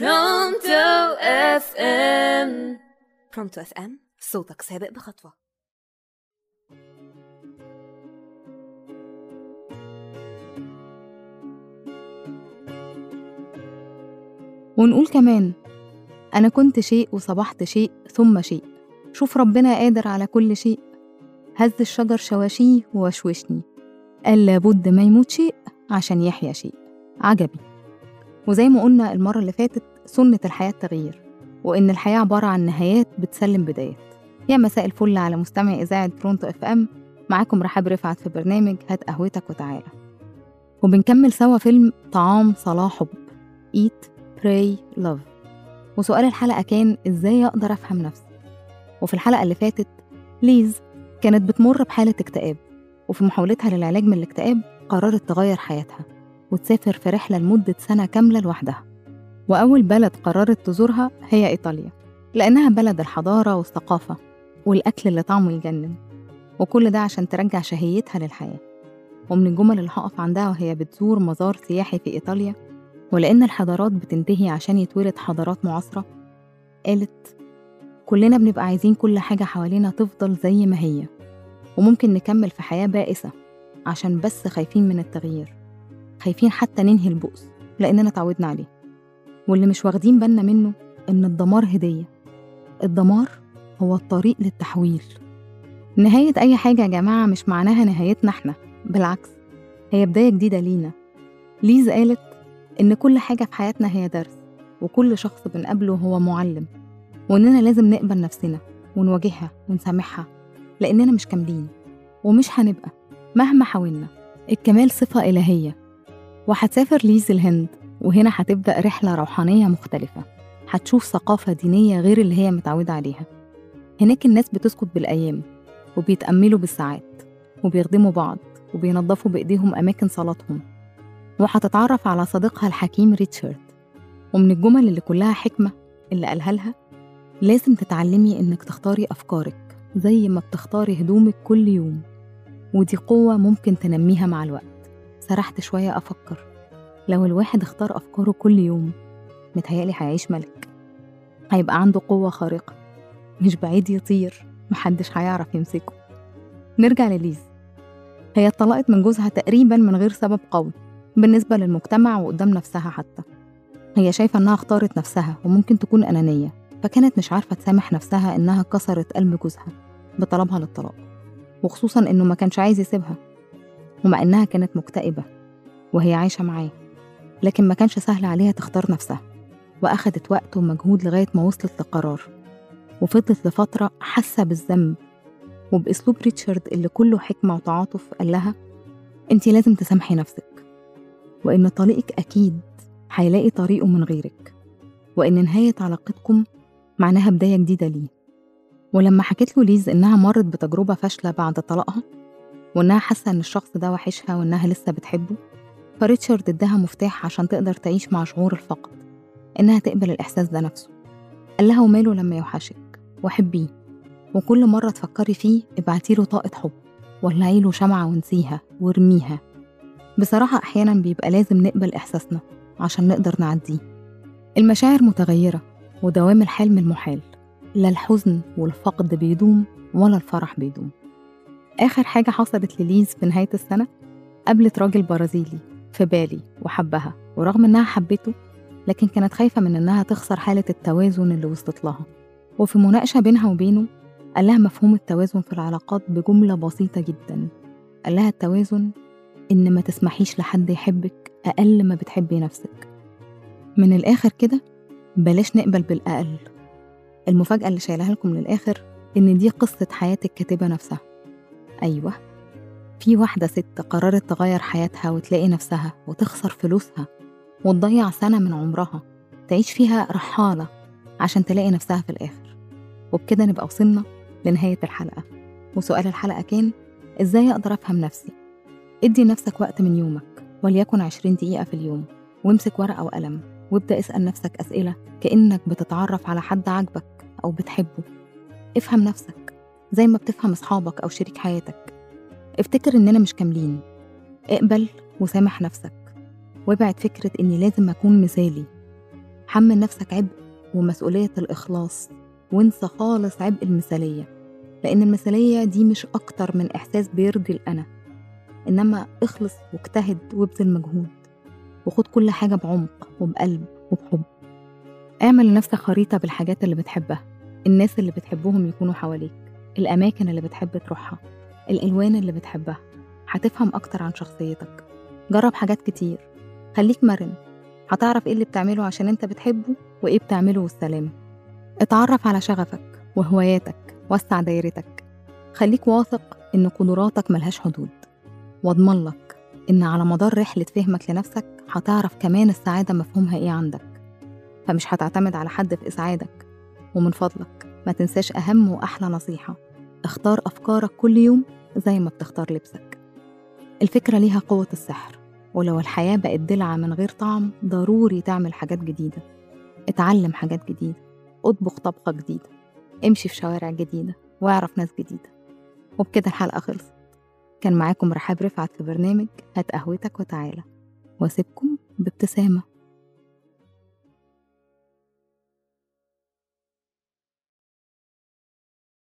برونتو اف ام برونتو اف ام صوتك سابق بخطوة. ونقول كمان أنا كنت شيء وصبحت شيء ثم شيء. شوف ربنا قادر على كل شيء. هز الشجر شواشيه ووشوشني قال لابد ما يموت شيء عشان يحيا شيء. عجبي. وزي ما قلنا المرة اللي فاتت سنة الحياة التغيير وإن الحياة عبارة عن نهايات بتسلم بدايات. يا مساء الفل على مستمع إذاعة برونتو إف إم. معاكم رحاب رفعت في برنامج هات قهوتك وتعالى. وبنكمل سوا فيلم طعام صلاة حب Eat Pray Love. وسؤال الحلقة كان إزاي أقدر أفهم نفسي؟ وفي الحلقة اللي فاتت ليز كانت بتمر بحالة اكتئاب وفي محاولتها للعلاج من الاكتئاب قررت تغير حياتها. وتسافر في رحلة لمدة سنة كاملة لوحدها. وأول بلد قررت تزورها هي إيطاليا لأنها بلد الحضارة والثقافة والأكل اللي طعمه يجنن وكل ده عشان ترجع شهيتها للحياة. ومن الجمل اللي هقف عندها وهي بتزور مزار سياحي في إيطاليا ولأن الحضارات بتنتهي عشان يتولد حضارات معاصرة قالت كلنا بنبقى عايزين كل حاجة حوالينا تفضل زي ما هي وممكن نكمل في حياة بائسة عشان بس خايفين من التغيير. خايفين حتى ننهي البؤس لأننا اتعودنا عليه. واللي مش واخدين بالنا منه إن الدمار هدية. الدمار هو الطريق للتحويل. نهاية أي حاجة يا جماعة مش معناها نهايتنا إحنا بالعكس هي بداية جديدة لينا. ليز قالت إن كل حاجة في حياتنا هي درس وكل شخص بنقابله هو معلم وإننا لازم نقبل نفسنا ونواجهها ونسامحها لأننا مش كاملين ومش هنبقى مهما حاولنا. الكمال صفة إلهية. وهتسافر ليز الهند وهنا هتبدأ رحلة روحانية مختلفة. هتشوف ثقافة دينية غير اللي هي متعودة عليها. هناك الناس بتسكت بالأيام وبيتأملوا بالساعات وبيخدموا بعض وبينظفوا بإيديهم أماكن صلاتهم. وهتتعرف على صديقها الحكيم ريتشارد. ومن الجمل اللي كلها حكمة اللي قالها لها لازم تتعلمي إنك تختاري أفكارك زي ما بتختاري هدومك كل يوم. ودي قوة ممكن تنميها مع الوقت. سرحت شوية أفكر. لو الواحد اختار أفكاره كل يوم متهيألي هيعيش ملك. هيبقى عنده قوة خارقة. مش بعيد يطير محدش هيعرف يمسكه. نرجع لليز. هي اتطلقت من جوزها تقريبا من غير سبب قوي بالنسبة للمجتمع وقدام نفسها حتى. هي شايفة إنها اختارت نفسها وممكن تكون أنانية فكانت مش عارفة تسامح نفسها إنها كسرت قلب جوزها بطلبها للطلاق. وخصوصا إنه ما كانش عايز يسيبها. ومع إنها كانت مكتئبة وهي عايشة معاه لكن ما كانش سهل عليها تختار نفسها وأخدت وقت ومجهود لغاية ما وصلت لقرار وفضلت لفترة حاسة بالذنب وبأسلوب ريتشارد اللي كله حكمة وتعاطف قال لها انتي لازم تسامحي نفسك وإن طريقك أكيد هيلاقي طريقه من غيرك وإن نهاية علاقتكم معناها بداية جديدة ليه. ولما حكيت له ليز إنها مرت بتجربة فاشلة بعد طلاقها وإنها حاسة إن الشخص ده وحشها وإنها لسه بتحبه؟ فريتشارد اداها مفتاح عشان تقدر تعيش مع شعور الفقد إنها تقبل الإحساس ده نفسه. قال لها وماله لما يوحشك؟ وحبيه. وكل مرة تفكري فيه ابعتيله طاقة حب ولعيله شمعة ونسيها وارميها. بصراحة أحيانا بيبقى لازم نقبل إحساسنا عشان نقدر نعديه. المشاعر متغيرة ودوام الحال من المحال لا الحزن والفقد بيدوم ولا الفرح بيدوم. آخر حاجة حصلت لليز في نهاية السنة قابلت راجل برازيلي في بالي وحبها ورغم إنها حبته لكن كانت خايفة من إنها تخسر حالة التوازن اللي وصلت لها. وفي مناقشة بينها وبينه قال لها مفهوم التوازن في العلاقات بجملة بسيطة جدا. قال لها التوازن إن ما تسمحيش لحد يحبك أقل ما بتحبي نفسك. من الآخر كده بلاش نقبل بالأقل. المفاجأة اللي شايلها لكم للآخر إن دي قصة حياة الكاتبة نفسها. أيوة. في واحدة ست قررت تغير حياتها وتلاقي نفسها وتخسر فلوسها وتضيع سنة من عمرها تعيش فيها رحالة عشان تلاقي نفسها في الآخر. وبكده نبقى وصلنا لنهاية الحلقة. وسؤال الحلقة كان إزاي أقدر أفهم نفسي؟ إدي نفسك وقت من يومك وليكن عشرين دقيقة في اليوم وامسك ورقة وقلم وابدأ اسأل نفسك أسئلة كأنك بتتعرف على حد عاجبك أو بتحبه. افهم نفسك زي ما بتفهم أصحابك أو شريك حياتك. افتكر إننا مش كاملين. اقبل وسامح نفسك. وابعد فكرة إني لازم أكون مثالي. حمل نفسك عبء ومسؤولية الإخلاص. وانسى خالص عبء المثالية. لأن المثالية دي مش أكتر من إحساس بيرضي الأنا. إنما اخلص واجتهد وابذل مجهود. وخد كل حاجة بعمق وبقلب وبحب. اعمل لنفسك خريطة بالحاجات اللي بتحبها. الناس اللي بتحبهم يكونوا حواليك. الأماكن اللي بتحب تروحها الألوان اللي بتحبها هتفهم أكتر عن شخصيتك. جرب حاجات كتير. خليك مرن. هتعرف إيه اللي بتعمله عشان أنت بتحبه وإيه بتعمله والسلامة اتعرف على شغفك وهواياتك وسع دايرتك. خليك واثق إن قدراتك ملهاش حدود. واضمن لك إن على مدار رحلة فهمك لنفسك هتعرف كمان السعادة مفهومها إيه عندك. فمش هتعتمد على حد في إسعادك ومن فضلك. ما تنساش أهم وأحلى نصيحة. اختار أفكارك كل يوم زي ما بتختار لبسك. الفكرة ليها قوة السحر ولو الحياة بقت دلعة من غير طعم ضروري تعمل حاجات جديدة. اتعلم حاجات جديدة. اطبخ طبخة جديدة. امشي في شوارع جديدة. واعرف ناس جديدة. وبكده الحلقة خلصت. كان معاكم رحاب رفعت في برنامج هات قهوتك وتعالى. واسيبكم بابتسامة.